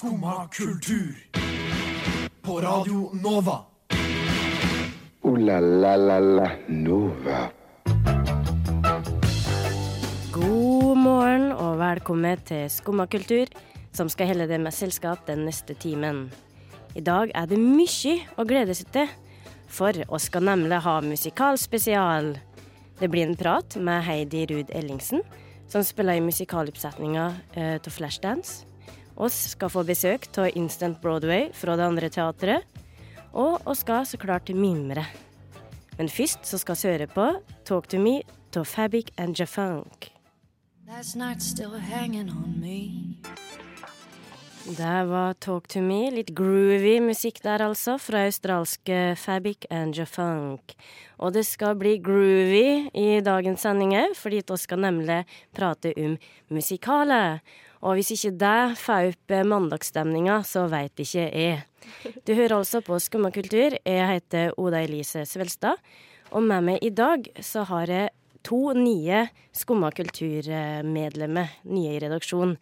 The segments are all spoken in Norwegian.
Skumma kultur. På Radio Nova. O-la-la-la-la Nova. God morgen og velkommen til Skumma kultur, som skal helle deg med selskap den neste timen. I dag er det mye å glede seg til, for oss skal nemlig ha musikalspesial. Det blir en prat med Heidi Ruud Ellingsen, som spiller i musikaloppsetninga uh, til Flashdance. Oss skal få besøk av Instant Broadway fra det andre teatret, og oss skal så klart mimre. Men først så skal vi høre på Talk to me av Fabic and Jafunk. Det var Talk to me, litt groovy musikk der altså, fra australske Fabic and Jafunk. Og det skal bli groovy i dagens sendinger, fordi vi skal nemlig prate om musikaler. Og hvis ikke det får opp mandagsstemninga, så veit ikke jeg. Du hører altså på Skumma kultur. Jeg heter Oda Elise Svelstad. Og med meg i dag så har jeg to nye Skumma kulturmedlemmer, nye i redaksjon.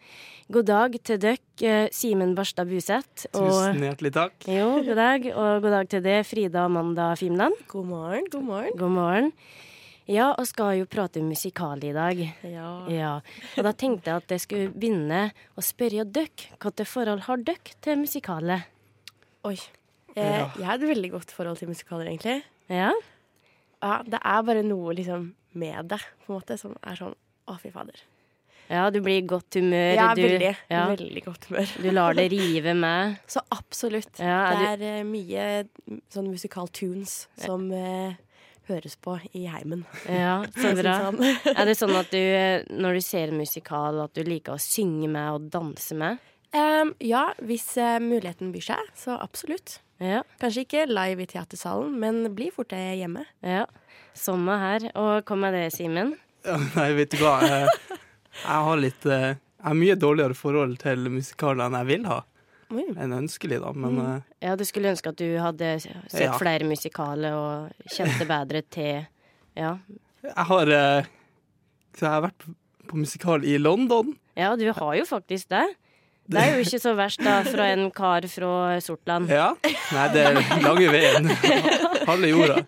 God dag til dere, Simen Barstad Buseth. Tusen hjertelig takk. Jo, god dag. Og god dag til deg, Frida Amanda Fimland. God morgen, god morgen. God morgen. Ja, og skal jo prate musikal i dag. Ja. Ja, Og da tenkte jeg at jeg skulle begynne å spørre dere. Hvilket forhold har dere til musikaler? Oi. Eh, Jeg har et veldig godt forhold til musikaler, egentlig. Ja? Ja, det er bare noe liksom med det, på en måte, som er sånn å, fy fader. Ja, du blir i godt humør. Ja, du, veldig. Ja, Veldig godt humør. du lar det rive med. Så absolutt. Ja, er det er du... mye mm, sånn musikal tunes som eh, høres på i heimen. Ja, så det bra. sånn. Er det sånn at du, eh, når du ser en musikal, at du liker å synge med og danse med? Um, ja, hvis uh, muligheten byr seg, så absolutt. Ja. Kanskje ikke live i teatersalen, men blir fort det hjemme. ja. Samme her. Og kom med det, Simen? Ja, Nei, vet du hva. Jeg, jeg har litt eh, Jeg har mye dårligere forhold til musikaler enn jeg vil ha. Enn ønskelig, da. Men mm. Ja, du skulle ønske at du hadde sett Ja. flere musikaler og kjente bedre til Ja. jeg har eh, Så jeg har vært på- musikal i London. Ja, du har jo faktisk det. Det er jo ikke så verst, da, fra en kar fra Sortland. Ja. Nei, det er lange veien. Halve jorda.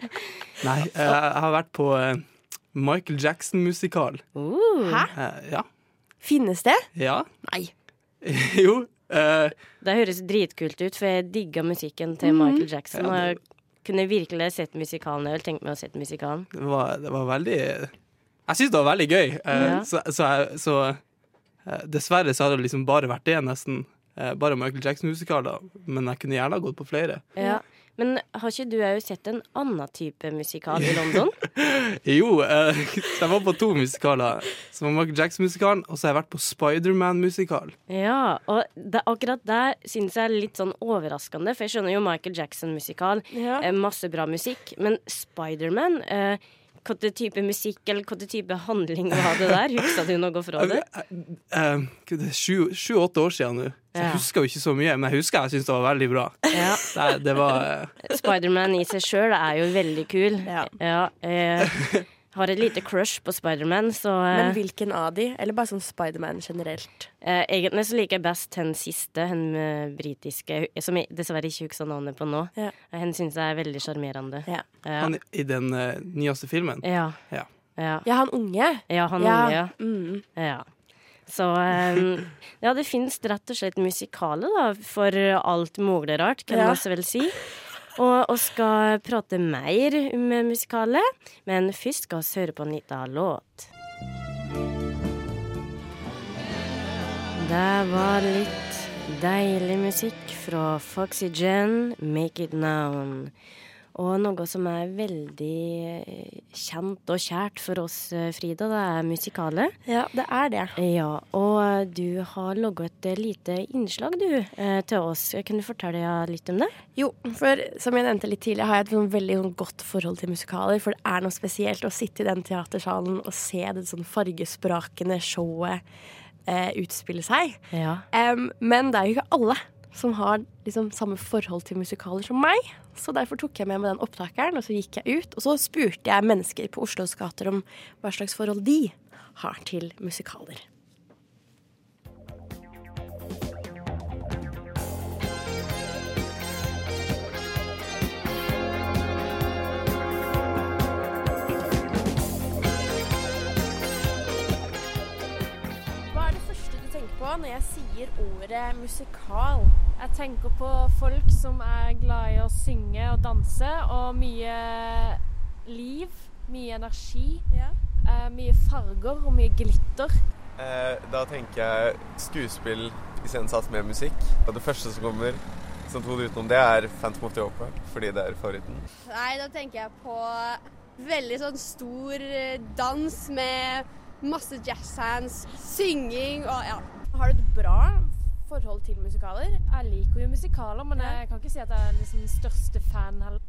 Nei, eh, jeg har vært på eh, Michael Jackson-musikal. Uh, Hæ? Eh, ja. Finnes det? Ja. Nei. jo. Eh, det høres dritkult ut, for jeg digga musikken til Michael Jackson. Og jeg kunne virkelig sett musikalen. Jeg tenkt meg å sett musikalen. det, var, det var veldig Jeg syns det var veldig gøy. eh, Ja. Så, så, jeg, så eh, dessverre så hadde det liksom bare vært det, nesten. Bare Michael Jackson-musikaler. Men jeg kunne gjerne ha gått på flere. Ja. Men har ikke du òg sett en annen type musikal i London? Jo, eh, jeg var på to musikaler. Som var Michael Jackson-musikalen, og så har jeg vært på Spiderman-musikal. Ja, og det, akkurat der syns jeg er litt sånn overraskende, for jeg skjønner jo Michael Jackson-musikal. Ja. eh, Masse bra musikk. Men Spiderman eh, Hvilken type musikk eller hvilken type handling var det der? Husker du noe fra det? Eh, det er Sju-åtte år siden nå, så jeg husker jo ikke så mye. Men jeg husker jeg syntes det var veldig bra. Ja. Det, det var eh, Spiderman i seg sjøl er jo veldig kul. Ja. jeg har et lite crush på Spiderman, så eh, Men hvilken av de? Eller bare sånn Spiderman generelt? eh, egentlig så liker jeg best den siste, den eh, britiske, som jeg dessverre ikke husker navnet på nå. Ja. Hen syns jeg er veldig sjarmerende. Ja. Ja. han i den uh, nyeste filmen. Ja. Ja. Ja. Ja, han unge. ja, han ja. unge. Mm. ja. Så um, ja, det finnes rett og slett musikale da, for alt mulig rart, kan Ja. man vel si. Og vi skal prate mer om musikaler, men først skal vi høre på en liten låt. Det var litt deilig musikk fra Foxygen, 'Make It Known'. Og noe som er veldig eh, kjent og kjært for oss, eh, Frida, det er musikaler. Ja, det er det. Ja, og du har laga et eh, lite innslag, du, til oss. Kan du fortelle litt om det? Jo, for som jeg nevnte litt tidligere, har jeg et sånn veldig sånn godt forhold til musikaler. For det er noe spesielt å sitte i den teatersalen og se det sånn fargesprakende showet eh, utspille seg. Ja. Um, men det er jo ikke alle som har liksom samme forhold til musikaler som meg. Så derfor tok jeg med meg den opptakeren, og så gikk jeg ut. Og så spurte jeg mennesker på Oslos gater om hva slags forhold de har til musikaler. Hva er det første du tenker på når jeg sier ordet musikal? Jeg tenker på folk som er glad i å synge og danse, og mye liv, mye energi. Eh, mye farger og mye glitter. Eh, da tenker jeg skuespill iscenesatt med musikk. Og det første som kommer som to utenom det, er Phantom of the Opera, fordi det er favoritten. Nei, da tenker jeg på veldig sånn stor eh, dans med masse jazzhands, synging og ja. Har du et bra forhold til musikaler? Jeg liker jo musikaler, men jeg kan ikke si at jeg er liksom største fan heller.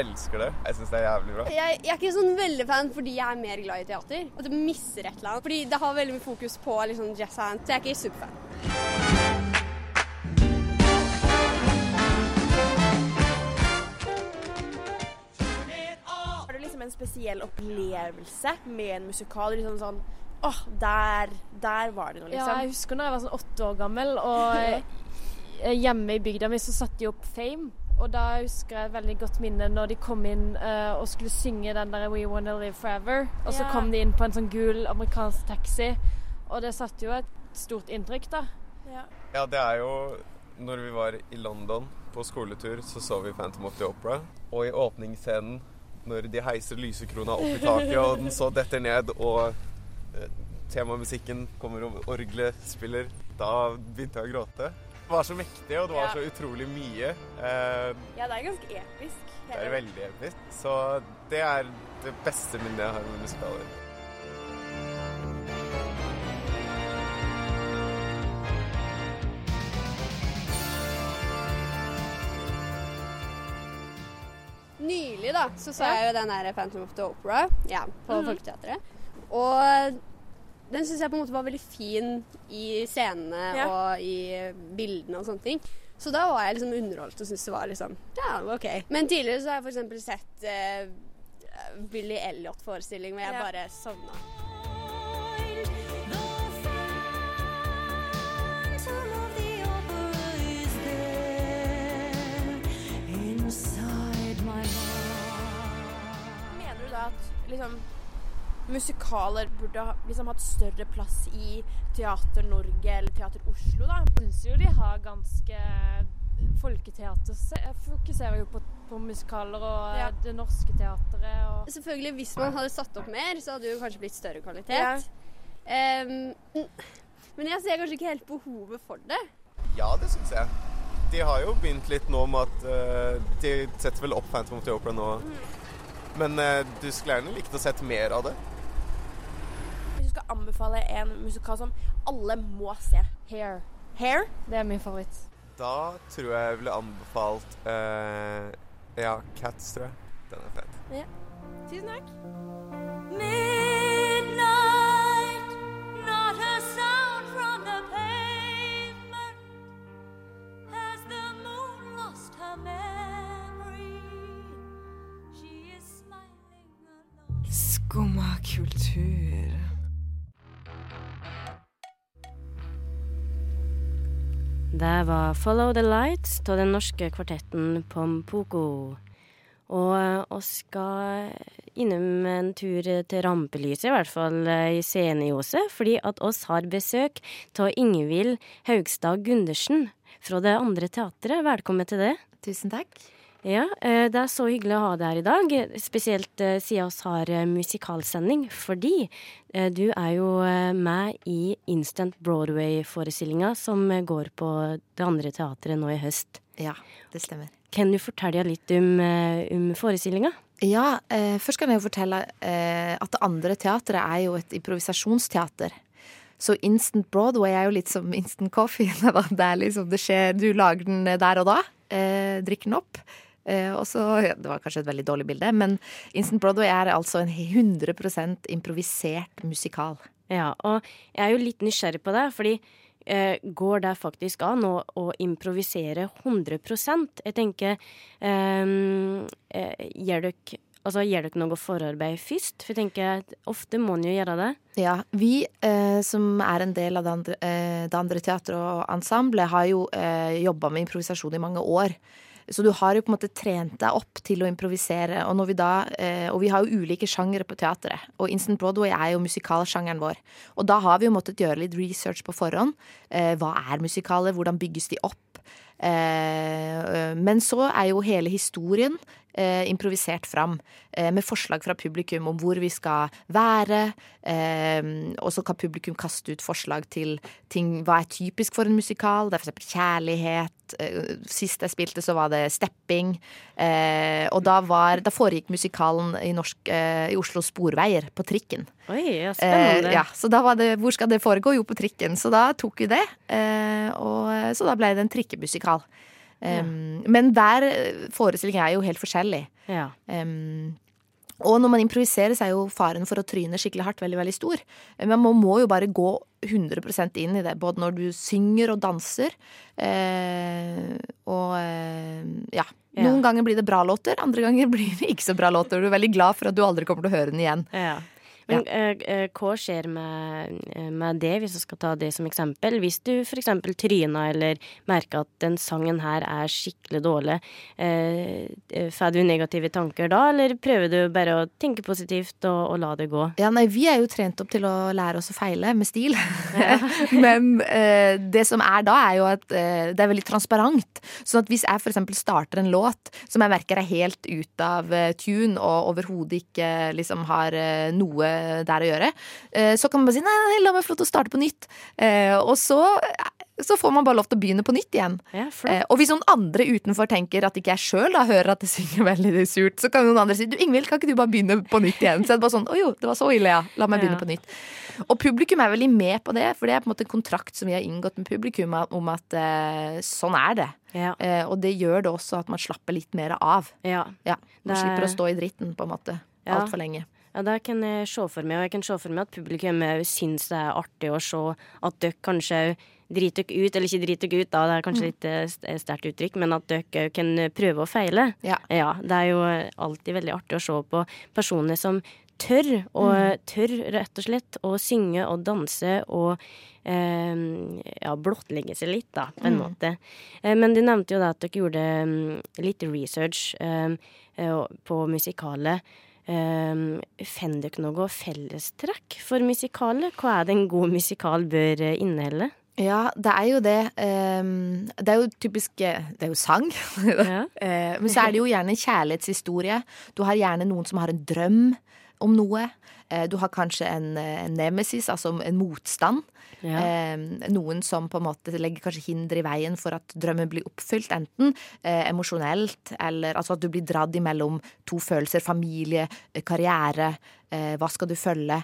Elsker det. Jeg syns det er jævlig bra. Jeg, jeg er ikke sånn veldig fan fordi jeg er mer glad i teater. Og det misser et eller annet. Fordi det har veldig mye fokus på liksom, jazzhands, så jeg er ikke superfan. Har du liksom en spesiell opplevelse med en musikal? Liksom sånn Åh, der, der var det noe, liksom. Ja, jeg husker når jeg var sånn åtte år gammel, og eh, hjemme i bygda mi så satte de opp Fame. Og da husker jeg et veldig godt minne når de kom inn uh, og skulle synge den der We Wanna Live Forever. Og så yeah. kom de inn på en sånn gul amerikansk taxi. Og det satte jo et stort inntrykk, da. Ja, det er jo Når vi var i London på skoletur, så så vi Phantom of the Opera. Og i åpningsscenen, når de heiser lysekrona opp i taket, og den så detter ned, og temamusikken kommer og orgelet spiller, da begynte jeg å gråte. Det var så mektig, og det var Ja. så utrolig mye. Eh, Ja, det er ganske episk. det er veldig episk. Så det er det beste minnet jeg har med musikaler. Nylig da, så så jeg jo den der Phantom of the Opera ja, på mm. Folketeatret. Og den syns jeg på en måte var veldig fin i scenene Ja. og i bildene og sånne ting. Så da var jeg liksom underholdt og syntes det var liksom Ja, OK. Men tidligere så har jeg f.eks. sett uh, Billy Elliot-forestilling hvor jeg Ja. bare sovna. Mener du da at liksom, musikaler burde ha liksom, hatt større plass i Teater Norge eller Teater Oslo? da? Jeg syns jo de har ganske Folketeater se- jeg fokuserer jo på, på musikaler og Ja. eh, det norske teatret. Og Selvfølgelig, hvis man hadde satt opp mer, så hadde det jo kanskje blitt større kvalitet. Ja. Um, men jeg ser kanskje ikke helt behovet for det. Ja, det syns jeg. De har jo begynt litt nå med at uh, De setter vel opp Phantom of the Opera nå. Men uh, du skulle gjerne likt å sett mer av det. Anbefale en musikal som alle må se Hair. Hair? Det er min favoritt. Da tror jeg jeg ville anbefalt uh, Ja, Cats, tror jeg. Den er fet. Ja. Tusen takk. Midnight, not a sound from the pavement. Has the moon lost her memory? She is smiling alone. Skumma kultur. Det var 'Follow the Lights' av den norske kvartetten Pompoko. Og vi skal innom en tur til rampelyset, i hvert fall eh, i sceneljoset, fordi at oss har besøk av Ingvild Haugstad Gundersen fra Det Andre Teatret. Velkommen til det. Tusen takk. Ja, eh, det er så hyggelig å ha deg her i dag, spesielt eh, siden oss har eh, musikalsending, fordi du er jo med i Instant Broadway-forestillinga som går på Det Andre Teatret nå i høst. Ja, det stemmer. Kan du fortelle litt om, om forestillinga? Ja, eh, først kan jeg jo fortelle eh, at det andre teatret er jo et improvisasjonsteater. Så Instant Broadway er jo litt som instant coffee. det er liksom, det skjer, du lager den der og da, eh, drikker den opp. Eh, og så, Det var kanskje et veldig dårlig bilde, men Instant Broadway er altså en 100% improvisert musikal. Ja, og jeg er jo litt nysgjerrig på det, fordi eh, går det faktisk an å, å improvisere 100% Jeg tenker eh, eh, Gjør dere Altså, Gjør dere noe forarbeid først? For jeg tenker ofte må en jo gjøre det. Ja, vi eh, som er en del av det andre, eh, det andre teatret og ensemblet, har jo eh, jobba med improvisasjon i mange år. Så du har jo på en måte trent deg opp til å improvisere. Og, vi da, eh, og vi har jo ulike sjangere på teatret. Og Instant Broadway er jo musikalsjangeren vår. Og da har vi jo måttet gjøre litt research på forhånd. Eh, hva er musikaler? Hvordan bygges de opp? Eh, men så er jo hele historien eh, improvisert fram eh, med forslag fra publikum om hvor vi skal være. og så kan publikum kaste ut forslag til ting Hva er typisk for en musikal? Det er f.eks. kjærlighet. Sist jeg spilte, så var det stepping. og da, var, da foregikk musikalen i, norsk, i Oslo Sporveier, på trikken. Oi, ja, spennende. ja, så da var det Hvor skal det foregå? Jo, på trikken. Så da tok vi det. og så da ble det en trikkemusikal. Um, ja. Men hver forestilling er jo helt forskjellig. Ja. Um, og når man improviserer, så er jo faren for å tryne skikkelig hardt veldig veldig stor. Men man må jo bare gå 100% inn i det, både når du synger og danser. Eh, og eh, ja. ja. Noen ganger blir det bra låter, andre ganger blir det ikke så bra låter. Du er veldig glad for at du aldri kommer til å høre den igjen. Ja. Men ja. uh, hva skjer med, med, det, hvis du skal ta det som eksempel? Hvis du f.eks. tryna eller merker at den sangen her er skikkelig dårlig, uh, får du negative tanker da, eller prøver du bare å tenke positivt og, og, la det gå? Ja, nei, vi er jo trent opp til å lære oss å feile med stil. Ja. Men uh, det som er da, er jo at det er veldig transparent. Sånn at hvis jeg f.eks. starter en låt som jeg merker er helt ut av tune og overhodet ikke liksom har noe der å gjøre. Eh, så kan man bare si nei, nei la meg få lov til å starte på nytt. Eh, og så, så får man bare lov til å begynne på nytt igjen. Ja, eh, og hvis noen andre utenfor tenker at ikke jeg sjøl hører at det synger veldig surt, så kan noen andre si du Ingvild, kan ikke du bare begynne på nytt igjen? Så er det bare sånn å jo, det var så ille, ja. La meg begynne ja. på nytt. Og publikum er veldig med på det, for det er på en måte en kontrakt som vi har inngått med publikum om at sånn er det. Ja. Og det gjør det også at man slapper litt mer av. Ja. ja man det... slipper å stå i dritten, på en måte. Ja. Altfor lenge. Ja, det kan jeg se for meg, og jeg kan se for meg at publikum syns det er artig å se at dere kanskje driter dere ut, eller ikke driter dere ut, da, det er kanskje mm. litt eh, sterkt uttrykk, men at dere kan prøve å feile. Ja. ja. Det er jo alltid veldig artig å se på personer som tør, og mm. tør rett og slett å synge og danse og eh, ja, blottlegge seg litt, da, på en mm. måte. Eh, men du nevnte jo da at dere gjorde um, litt research eh, eh på musikalet. Finner dere noe fellestrekk for musikaler? Hva er det en god musikal bør eh, inneholde? Ja, det er jo det. Um, det er jo typisk eh, Det er jo sang. Ja. uh, men så er det jo gjerne en kjærlighetshistorie. Du har gjerne noen som har en drøm om noe. Uh, du har kanskje en, en nemesis, altså en motstand. Ja. Eh, noen som på en måte legger kanskje hinder i veien for at drømmen blir oppfylt. Enten eh, emosjonelt, eller altså at du blir dratt imellom to følelser. Familie, eh, karriere. Eh, hva skal du følge?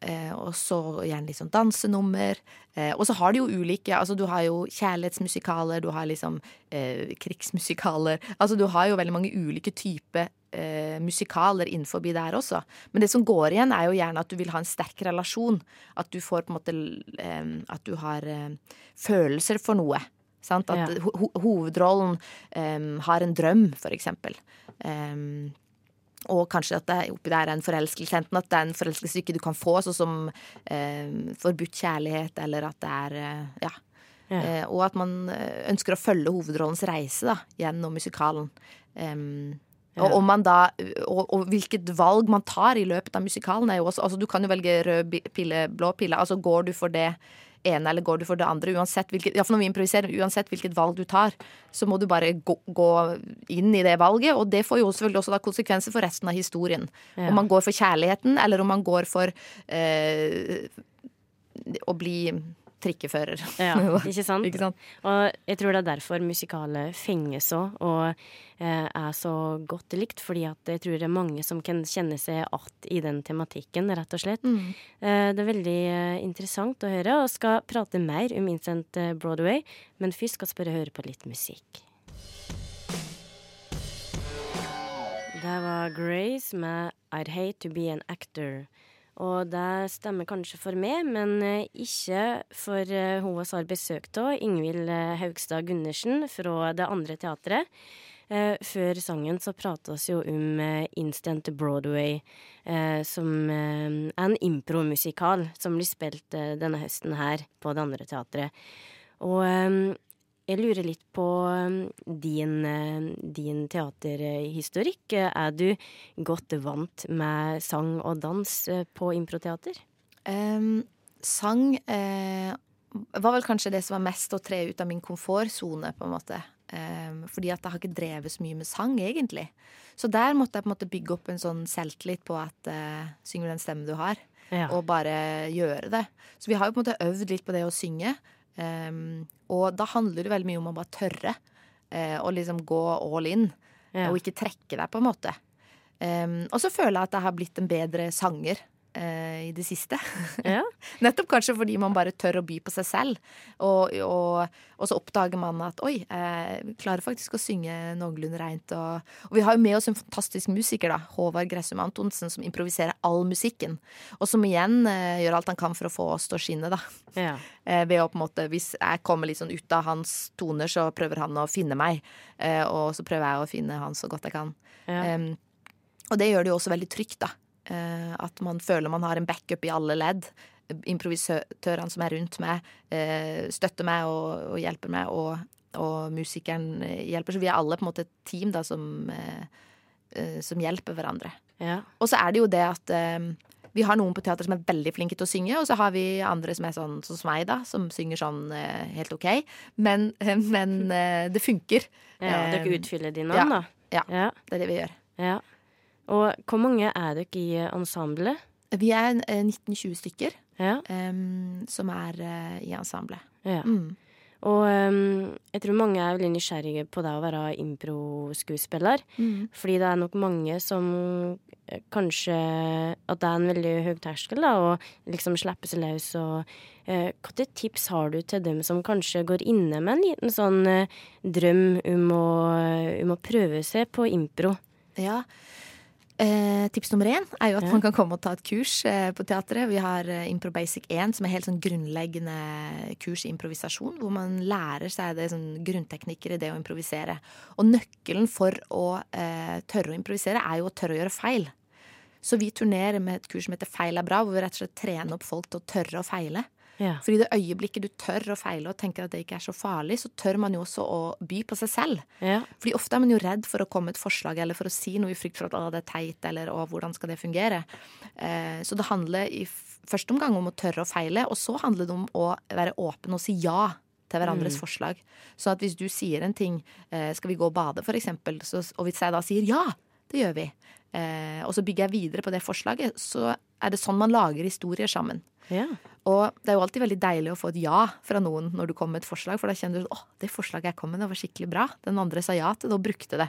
Eh, og så gjerne litt sånn dansenummer. Eh, og så har de jo ulike Altså du har jo kjærlighetsmusikaler, du har liksom eh, krigsmusikaler. Altså du har jo veldig mange ulike typer eh, musikaler innenfor der også. Men det som går igjen, er jo gjerne at du vil ha en sterk relasjon. At du får på en måte eh, At du har eh, følelser for noe. Sant? At ho hovedrollen har en drøm, for eksempel. Um, og kanskje at det oppi der er en forelskelse. Enten at det er en forelskelse ikke du kan få, sånn som eh, forbudt kjærlighet, eller at det er eh, ja. ja. Eh, og at man eh, ønsker å følge hovedrollens reise da, gjennom musikalen. Um. Og, om man da, og, og, hvilket valg man tar i løpet av musikalen, er jo også altså Du kan jo velge rød pille, blå pille. Altså går du for det ene eller går du for det andre. Uansett hvilket, ja, for når vi improviserer, uansett hvilket valg du tar, så må du bare gå, gå inn i det valget. Og det får jo selvfølgelig også da konsekvenser for resten av historien. Ja. Om man går for kjærligheten, eller om man går for eh, å bli trikkefører. Ja, ikke sant? ikke sant? Og jeg tror det er derfor musikalet fenger så, og eh, er så godt likt. Fordi at jeg tror det er mange som kan kjenne seg igjen i den tematikken, rett og slett. Mm. Eh, det er veldig eh, interessant å høre, og skal prate mer om Incent eh, Broadway. Men først skal vi bare høre på litt musikk. Det var Grace med I'd Hate To Be An Actor. Og det stemmer kanskje for meg, men eh, ikke for uh, hun vi har besøk av, Ingvild eh, Haugstad Gundersen fra det andre teatret. Før sangen så prata vi jo om Instant Broadway, som er en impromusikal som blir spilt denne høsten her på det andre teatret. Og jeg lurer litt på um, din, uh, din teaterhistorikk. Er du godt vant med sang og dans uh, på improteater? Um, sang uh, var vel kanskje det som var mest å tre ut av min komfortsone, på en måte. Um, fordi at jeg har ikke drevet så mye med sang, egentlig. Så der måtte jeg på en måte bygge opp en sånn selvtillit på at uh, synger den stemmen du har, ja. og bare gjøre det. Så vi har jo på en måte øvd litt på det å synge. Um, og da handler det veldig mye om å bare tørre uh, å liksom gå all in, ja. og ikke trekke deg, på en måte. Um, og så føler jeg at jeg har blitt en bedre sanger i det siste. Ja. Nettopp kanskje fordi man bare tør å by på seg selv. Og, og, og så oppdager man at oi, jeg klarer faktisk å synge noenlunde reint. Og, og, vi har jo med oss en fantastisk musiker, da, Håvard Gressum Antonsen, som improviserer all musikken. Og som igjen eh, gjør alt han kan for å få oss til å skinne, da. Ja. Eh, ved å på en måte, Hvis jeg kommer litt sånn ut av hans toner, så prøver han å finne meg. Eh, og så prøver jeg å finne han så godt jeg kan. Ja. Um, og det gjør det jo også veldig trygt, da. Eh, at man føler man har en backup i alle ledd. Improvisatørene som er rundt meg, eh, støtter meg og, og hjelper meg, og, og, musikeren hjelper. Så vi er alle på en måte et team da, som, eh, som hjelper hverandre. Ja. Og så er det jo det at vi har noen på teater som er veldig flinke til å synge, og så har vi andre som er sånn, sånn som meg, da, som synger sånn eh, helt OK. Men, men eh, det funker. Ja, Dere utfyller de navn, ja, da? Ja, ja, det er det vi gjør. Ja. Og hvor mange er dere i ensemblet? Vi er 19-20 stykker ja. um, som er uh, i ensemblet. Ja. Mm. Og um, jeg tror mange er veldig nysgjerrige på det å være improskuespiller. Mm. Fordi det er nok mange som eh, kanskje At det er en veldig høy terskel, da, å liksom slippe seg løs og uh, Hvilke tips har du til dem som kanskje går inne med en liten sånn uh, drøm om å, um å prøve seg på impro? Ja, Eh, tips nummer én er jo at man kan komme og ta et kurs eh, på teatret. Vi har eh, Impro Basic 1, som er helt sånn grunnleggende kurs i improvisasjon. Hvor man lærer seg det sånn grunnteknikker i det å improvisere. Og nøkkelen for å eh, tørre å improvisere er jo å tørre å gjøre feil. Så vi turnerer med et kurs som heter Feil er bra, hvor vi rett og slett trener opp folk til å tørre å feile. Ja. For i det øyeblikket du tør å feile og tenker at det ikke er så farlig, så tør man jo også å by på seg selv. Ja. Fordi ofte er man jo redd for å komme med et forslag eller for å si noe i frykt for at det er teit, eller å, hvordan skal det fungere. Eh, så det handler i første omgang om å tørre å feile, og så handler det om å være åpen og si ja til hverandres mm. forslag. Så at hvis du sier en ting, eh, skal vi gå og bade eksempel, og hvis jeg da sier ja, det gjør vi, eh, og så bygger jeg videre på det forslaget, så er det sånn man lager historier sammen. Ja. Og det er jo alltid veldig deilig å få et ja fra noen når du kommer med et forslag, for da kjenner du at det forslaget jeg kom med, det var skikkelig bra. Den andre sa ja til det og brukte det.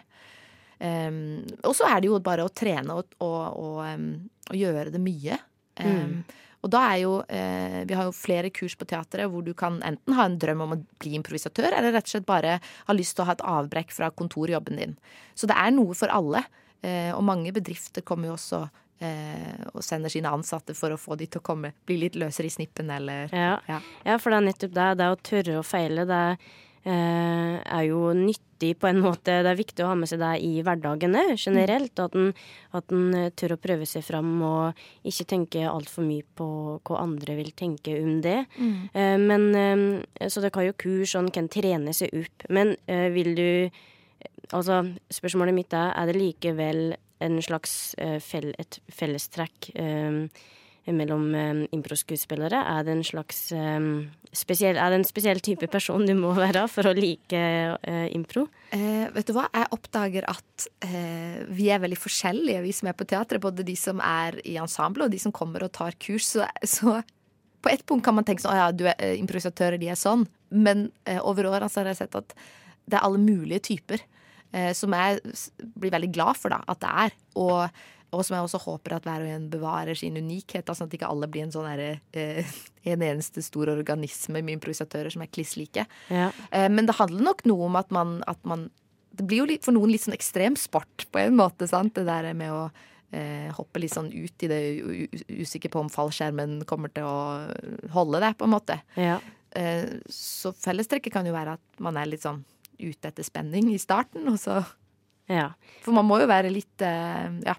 Um, og så er det jo bare å trene og, og, og, um, og gjøre det mye. Um, mm. Og da er jo eh, Vi har jo flere kurs på teatret hvor du kan enten ha en drøm om å bli improvisatør, eller rett og slett bare ha lyst til å ha et avbrekk fra kontorjobben din. Så det er noe for alle. Eh, og mange bedrifter kommer jo også og sender sine ansatte for å få de til å komme, bli litt løsere i snippen, eller ja. Ja. ja for det er nettopp det. Det å tørre å feile, det eh, er jo nyttig på en måte. Det er viktig å ha med seg det i hverdagene generelt. Mm. At en, at en eh, tør å prøve seg fram og ikke tenke altfor mye på hva andre vil tenke om det. Mm. Eh, men eh, Så det kan jo kurs, og en kan trene seg opp. Men eh, vil du Altså, spørsmålet mitt er er det likevel en slags uh, fell, et fellestrekk um, mellom um, improskuespillere? Er det en slags um, spesiell, Er det en spesiell type person du må være for å like impro? Uh, vet du hva, jeg oppdager at uh, vi er veldig forskjellige, vi som er på teatret. Både de som er i ensemble og de som kommer og tar kurs. Så, så på ett punkt kan man tenke sånn å ja, du er improvisatører, de er sånn. Men over så har jeg sett at det er alle mulige typer. Eh, som jeg blir veldig glad for da, at det er. Og, og som jeg også håper at hver og en bevarer sin unikhet, sånn at ikke alle blir en sånn der, eh, en eneste stor organisme med improvisatører som er kliss like. Ja. Eh, men det handler nok noe om at man, at man Det blir jo litt, for noen litt sånn ekstrem sport på en måte, sant? det der med å eh, hoppe litt sånn ut i det usikker på om fallskjermen kommer til å holde det, på en måte. Ja. Eh, så fellestrekket kan jo være at man er litt sånn ute etter spenning i starten, og så ja. For man må jo være litt uh, Ja.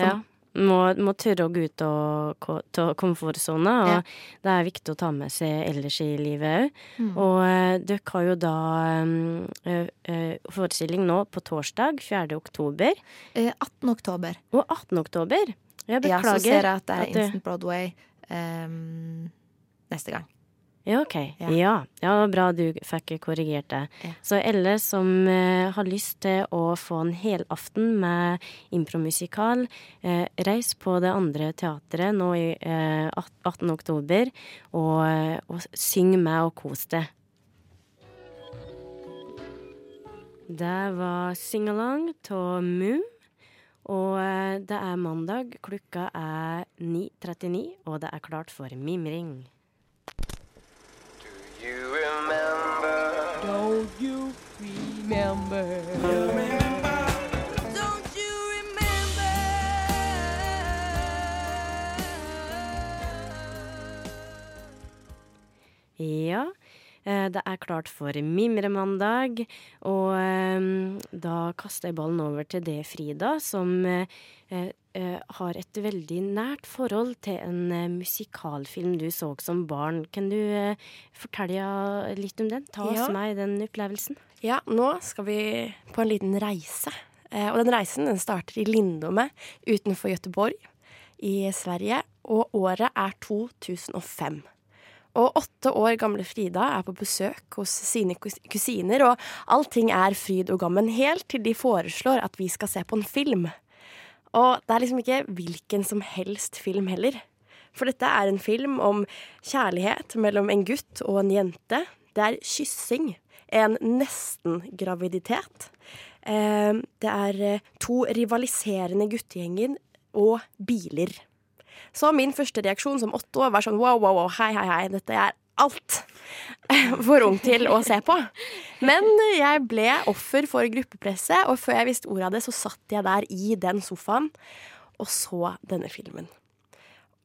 ja. Må, må tørre å gå ut av komfortsona, og Ja. det er viktig å ta med seg ellers i livet òg. Mm. Og eh, dere har jo da um, eh, eh, forestilling nå på torsdag 4. oktober. Eh, 18. oktober. Og 18. oktober. Jeg Ja, så ser jeg at det er Instant Broadway um, neste gang. Ja, OK. Ja. Ja. ja, bra du fikk korrigert det. Ja. Så alle som eh, har lyst til å få en helaften med impromusikal, eh, reis på det andre teatret nå i eh, 18. oktober, og, eh, og syng med og kos deg. Det var Singalong av Moom. Og eh, det er mandag, klokka er 9.39, og det er klart for mimring. Don't you remember? Don't you remember? Ja, eh, det er klart for mimremandag, og eh, da kaster jeg ballen over til det, Frida, som eh, har et veldig nært forhold til en eh, musikalfilm du så som barn. Kan du eh, fortelle litt om den? Ta oss Ja. med i den opplevelsen. Ja, nå skal vi på en liten reise. Eh, og den reisen den starter i Lindome utenfor Gøteborg i Sverige. Og året er 2005. Og åtte år gamle Frida er på besøk hos sine kusiner, og allting er fryd og gammen, helt til de foreslår at vi skal se på en film. Og det er liksom ikke hvilken som helst film heller. For dette er en film om kjærlighet mellom en gutt og en jente. Det er kyssing. En nesten-graviditet. Eh, det er eh, to rivaliserende guttegjenger og biler. Så min første reaksjon som åtte år var sånn wow, wow, wow, hei, hei, hei, dette er alt for ung til å se på. Men jeg ble offer for gruppepresset, og før jeg visste ordet av det, så satt jeg der i den sofaen og så denne filmen.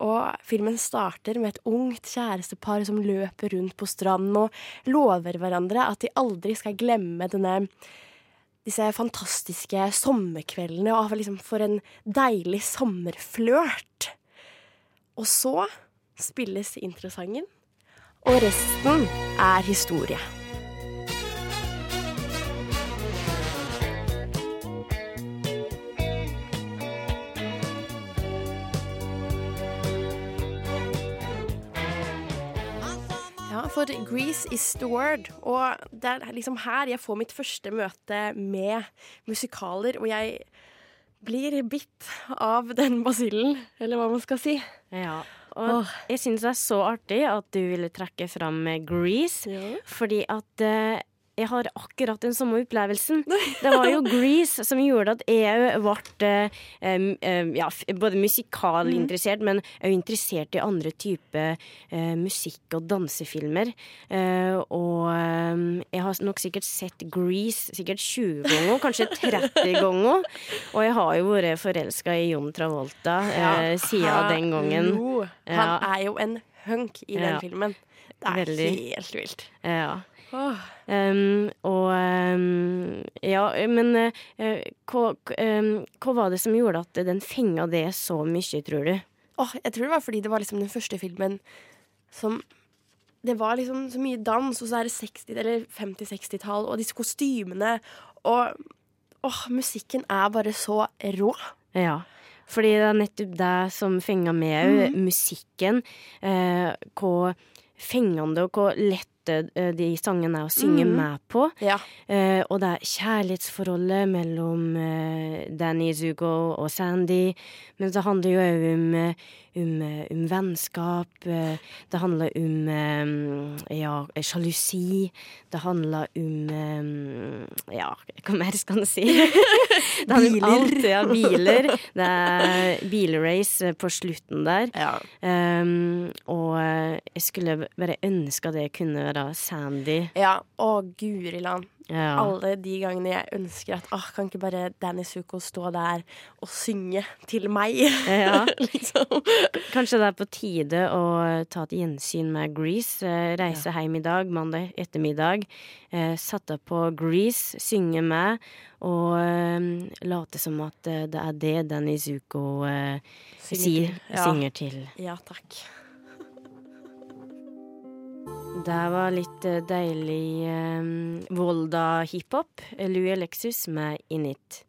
Og filmen starter med et ungt kjærestepar som løper rundt på stranden og lover hverandre at de aldri skal glemme denne disse fantastiske sommerkveldene, og liksom for en deilig sommerflørt. Og så spilles introsangen, og resten er historie. Ja, for Grease is the word. Og det er liksom her jeg får mitt første møte med musikaler, og jeg blir bitt av den basillen, eller hva man skal si. Ja, og jeg syns det er så artig at du ville trekke fram Grease, fordi at uh, jeg har akkurat den samme opplevelsen. Det var jo Grease som gjorde at jeg ble eh, um, ja, både musikalinteressert, men også interessert i andre typer uh, musikk- og dansefilmer. Uh, og eh, har nok sikkert sett Grease sikkert 20 ganger, kanskje 30 ganger. Og jeg har jo vært forelska i John Travolta eh, siden den gangen. Jo. Han Ja. er jo en hunk i den Ja. filmen. Det er Veldig. helt vilt. Ja. Oh. Um, og um, Ja, men uh, hva, um, hva var det som gjorde at den fenga det så mye, tror du? Oh, jeg tror det var fordi det var liksom den første filmen som Det var liksom så mye dans, og så er det 60- eller 50-60-tall, og disse kostymene, og åh, musikken er bare så rå. Ja. Fordi det er nettopp det som fenga meg òg. Mm. Musikken. Eh, hvor fengende og hvor lette eh, de sangene er å synge Mhm. med på. Ja. Eh, og det er kjærlighetsforholdet mellom eh, Danny Zugo og Sandy. Men det handler jo òg om, eh, om, eh, om vennskap. det handler om ja, sjalusi. Det handler om Ja, hva mer skal en si? det handler om alt. Ja, biler. Det er bilrace på slutten der. Um, og jeg skulle bare ønske at det kunne være da? Sandy? Ja, og guri land. Ja. Alle de gangene jeg ønsker at åh, kan ikke bare Danny Zuko stå der og synge til meg? Ja. liksom. Kanskje det er på tide å ta et gjensyn med Grease. Reise Reise hjem i dag, mandag ettermiddag. Eh, Satte på Grease, synge med, og eh, late som at eh, det er det Danny Zuko eh, Synger sier, til. Ja. synger til. Ja, takk. Det var litt eh, deilig eh, Volda-hiphop. Louis Alexis med Init.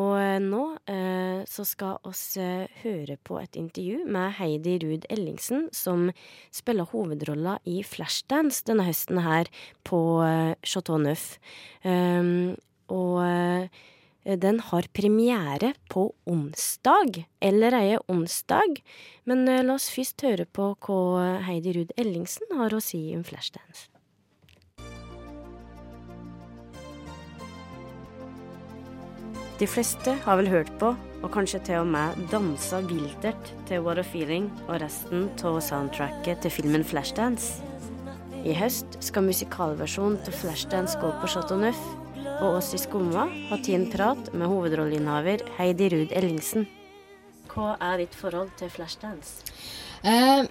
Og eh, nå eh, så skal oss eh, høre på et intervju med Heidi Ruud Ellingsen, som spiller hovedrolla i Flashdance denne høsten her på eh, Chateau Neuf. Um, og eh, den har premiere på onsdag, eller eie onsdag. Men eh, la oss først høre på hva Heidi Ruud Ellingsen har å si om Flashdance. De fleste har vel hørt på, og kanskje til og med dansa viltert til What a Feeling og resten av soundtracket til filmen Flashdance. I høst skal musikalversjonen til Flashdance gå på Chateau Neuf, og oss i Skumma har tatt en prat med hovedrolleinnehaver Heidi Ruud Ellingsen. Hva er ditt forhold til Flashdance? Eh,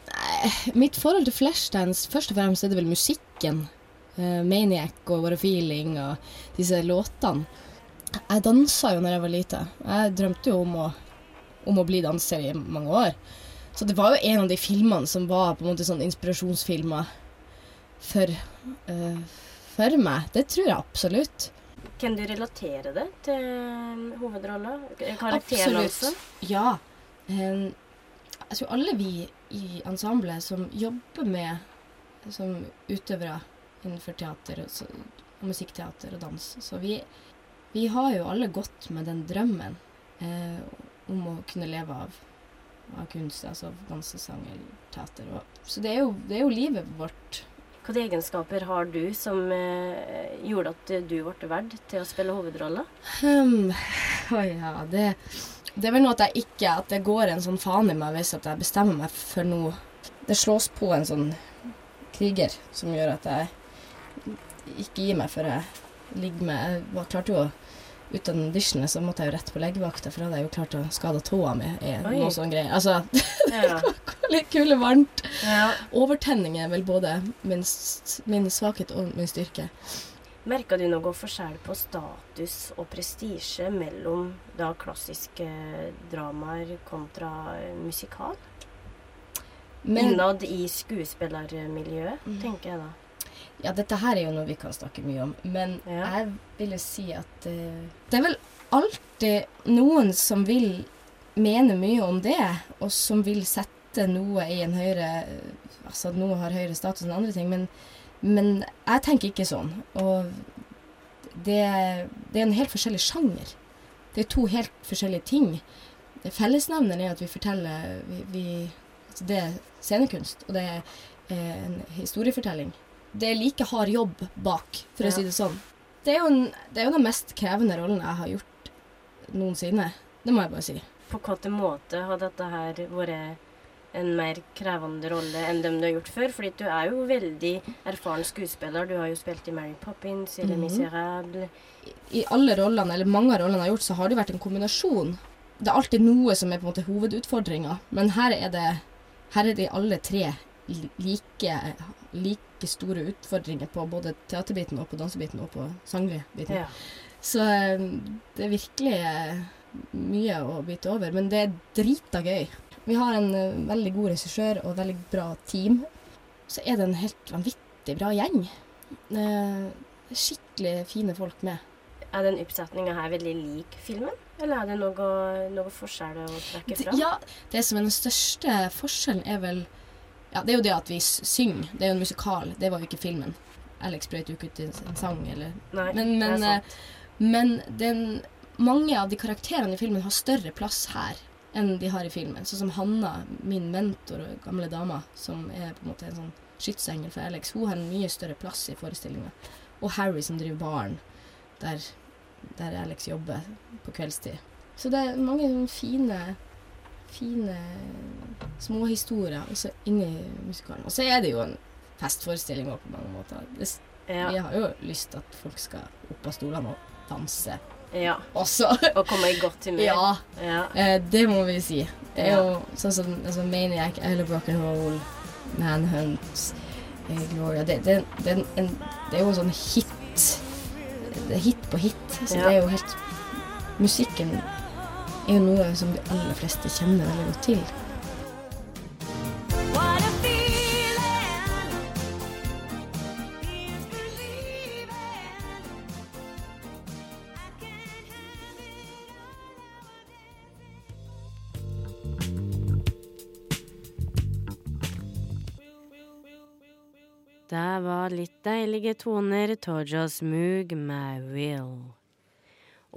mitt forhold til Flashdance, først og fremst er det vel musikken. Eh, Maniac og What a Feeling og disse låtene. Jeg dansa jo når jeg var lite. Jeg drømte jo om å, om å bli danser i mange år. Så det var jo en av de filmene som var på en måte sånn inspirasjonsfilmer for, uh, for meg. Det tror jeg absolutt. Kan du relatere det til hovedrolla? Karakteren altså? Ja. Eh, jeg tror alle vi i ensemblet som jobber med som utøvere innenfor teater og musikkteater og dans, så vi, vi har jo alle gått med den drømmen eh, om å kunne leve av, av kunst, altså dansesang eller teater. Og, så det er, jo, det er jo livet vårt. Hvilke egenskaper har du som eh, gjorde at du ble valgt til å spille hovedrolla? Um, oh ja, det, det er vel noe at jeg ikke At det går en sånn faen i meg hvis jeg bestemmer meg for noe. Det slås på en sånn kriger som gjør at jeg ikke gir meg før jeg ligger med Jeg klarte jo å ut av så måtte jeg jo rett på legevakta, for da hadde jeg jo klart å skade tåa mi noe sånn greier. Altså, Ja. litt kule varmt. Ja. Overtenning er vel både min, min svakhet og min styrke. Merka du noe forskjell på status og prestisje mellom da klassiske dramaer kontra musikal? Men- Innad i skuespillermiljøet, tenker jeg da. Ja, dette her er jo noe vi kan snakke mye om, men jeg vil jo si at uh, det er vel alltid noen som vil mene mye om det, og som vil sette noe i en høyere Altså at noe har høyere status enn andre ting, men, men jeg tenker ikke sånn. Og det, det er en helt forskjellig sjanger. Det er to helt forskjellige ting. Fellesnevneren er at vi forteller vi, vi, altså Det er scenekunst, og det er eh, en historiefortelling. Det er like hard jobb bak, for å si det sånn. Det er, jo en, det er jo den mest krevende rollen jeg har gjort noensinne. Det må jeg bare si. På hvilken måte har dette her vært en mer krevende rolle enn dem du har gjort før? Fordi du er jo veldig erfaren skuespiller. Du har jo spilt i Mary Poppins, i Les Mhm. Misérables. I alle rollene, eller mange av rollene jeg har gjort, så har det vært en kombinasjon. Det er alltid noe som er på en måte hovedutfordringa, men her er det her er de alle tre like, like, like store utfordringer på både teaterbiten og på dansebiten og på sangbiten. Ja. Så eh, det er virkelig eh, mye å bite over, men det er drita gøy. Vi har en eh, veldig god regissør og et veldig bra team. Så er det en helt vanvittig bra gjeng. Skikkelig fine folk med. Er den oppsetninga her veldig lik filmen? Eller er det noe, noe forskjell å trekke fra? fram? ja, det som er den største forskjellen er vel Ja, det er jo det at vi synger. Det er jo en musikal. Det var jo ikke filmen. Alex brøt jo ikke ut i en sang, eller Nei, Men, det er sant. eh, men den, mange av de karakterene i filmen har større plass her enn de har i filmen. Sånn som Hanna, min mentor og gamle dama, som er på en måte en sånn skytsengel for Alex. Hun har en mye større plass i forestillinga. Og Harry som driver baren, der, der Alex jobber på kveldstid. Så det er mange sånne fine små historier, også inni musikalen. Og så er det jo en festforestilling på mange måter. Det, Ja. Vi har jo lyst til at folk skal opp av stolene og danse Ja. også. Og komme i godt humør. Ja. Ja. Eh, det må vi si. Det er jo sånn som altså, Maniac, I Broken Rock'n'Roll, Manhunt, eh, Gloria det, det, det, en, det er jo en sånn hit. Det er hit på hit. Så det er jo helt Musikken er jo noe som de aller fleste kjenner veldig godt til. What a feeling Det var litt deilige toner Tojas Moog med Will.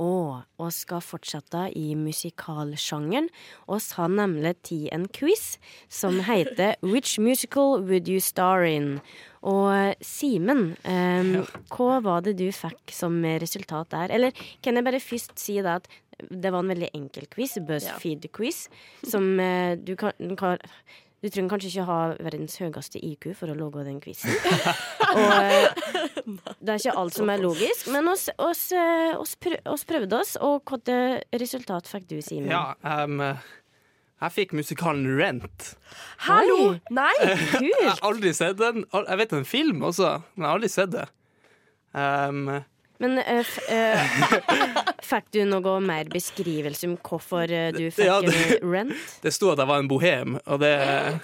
Og oss skal fortsette i musikalsjangeren. Oss har nemlig tid en quiz som heter Which musical would you star in? Og Simen, em, hva var det du fikk som resultat der? Eller kan jeg bare først si det at det var en veldig enkel quiz, BuzzFeed-quiz, som eh, du kan, kan du trenger kanskje ikke ha verdens høyeste IQ for å lage den quizen. Og eh, det er ikke alt som er logisk, men oss, oss, eh, oss, oss prøvde oss, og hvilket resultat fikk du, Simen? Ja, um, jeg fikk musikalen Rent. Hallo! Nei! kult! Jeg har aldri sett den. Jeg vet en film også, men jeg har aldri sett det. Em, Men uh, eh, fikk du noe mer beskrivelse om hvorfor eh, du fikk Ja, det- Rent? det sto at jeg var en bohem, og det,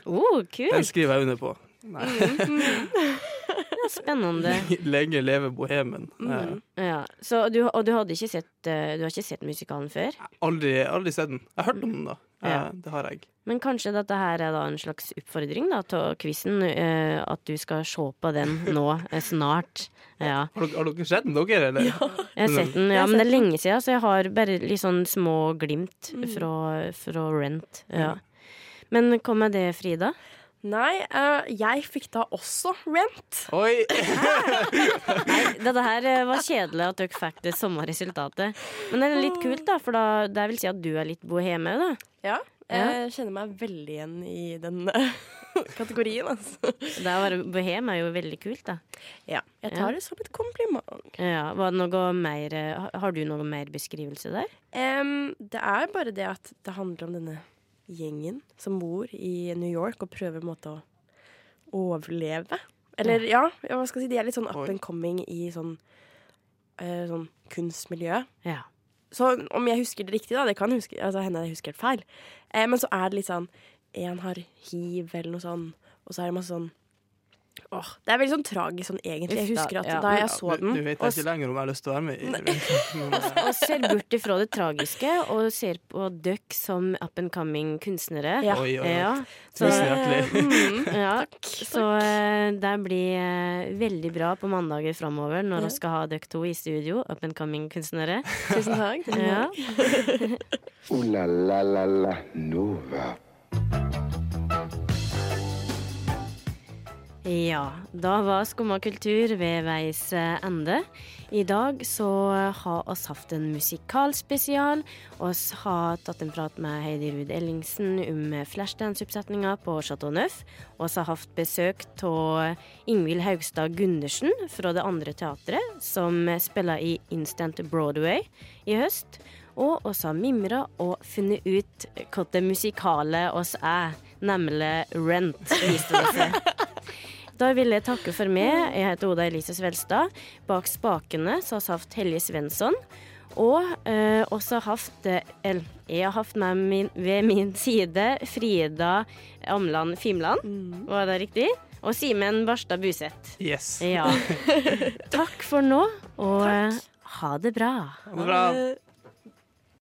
Oh, den skriver jeg under på. Det er spennende. Lenge leve bohemen. Mm. Ja. Så du, og du hadde ikke sett, du har ikke sett musikalen før? Aldri, aldri sett den. Jeg har hørt om den, da. Ja. Eh, Det har jeg. Men kanskje dette her er da en slags oppfordring da, til quizen, uh, at du skal se på den nå eh, snart. Ja. Har dere, har dere sett den, dere? Eller? Jeg har sett den, ja, men det er lenge siden, så jeg har bare litt sånn små glimt fra, fra Rent. Ja. Men hva med det, Frida? Nei, uh, jeg fikk da også Rent. Oi! Nei, dette her eh, var kjedelig at dere fikk det samme resultatet. Men det er litt kult, da, for da, det vil si at du er litt boheme, da. Ja, jeg kjenner meg veldig igjen i den eh, kategorien, altså. Det å være bohem er jo veldig kult, da. Ja, jeg tar det som et kompliment. Ja, var det noe mer har- Har du noe mer beskrivelse der? Um, det er bare det at det handler om denne gjengen som bor i New York og prøver på en måte å overleve. Eller ja, hva skal jeg si, de er litt sånn up and coming i sånn, uh, sånn kunstmiljø. Ja. Så om jeg husker det riktig, da, det kan huske, altså, hende jeg husker helt feil, eh, men så er det litt sånn En har hiv eller noe sånn, og så er det masse sånn Åh, Det er veldig sånn tragisk sånn egentlig. Jeg husker at ja. da jeg så den du vet ikke lenger om jeg har lyst til å være med i eh, Og ser bort ifra det tragiske og ser på dere som up and coming kunstnere. Ja. Oi, oi, oi. Ja, Tusen hjertelig. Mm, ja. Så eh, det blir eh, veldig bra på mandager framover når Ja. vi skal ha dere to i studio, up and coming kunstnere. Tusen takk. Ja. takk. La la la la Nova. Ja, da var Skumma kultur ved veis eh, ende. I dag så har oss hatt en musikalspesial. Oss har tatt en prat med Heidi Ruud Ellingsen om Flashdance-oppsetninga på Chateau Neuf. Oss har hatt besøk av Ingvild Haugstad Gundersen fra det andre teatret, som spiller i Instant Broadway i høst. Og oss har mimra og funnet ut hva det musikale oss er, nemlig Rent, viste det seg. Da vil jeg takke for meg. Jeg heter Oda Elise Svelstad. Bak spakene så har vi hatt Helje Svensson. Og eh, også hatt Eller Jeg har hatt med min, ved min side Frida Amland Fimland. Var det riktig? Og Simen Barstad Buseth. Yes. Ja. Takk for nå, og Takk. ha det bra. Ha det bra.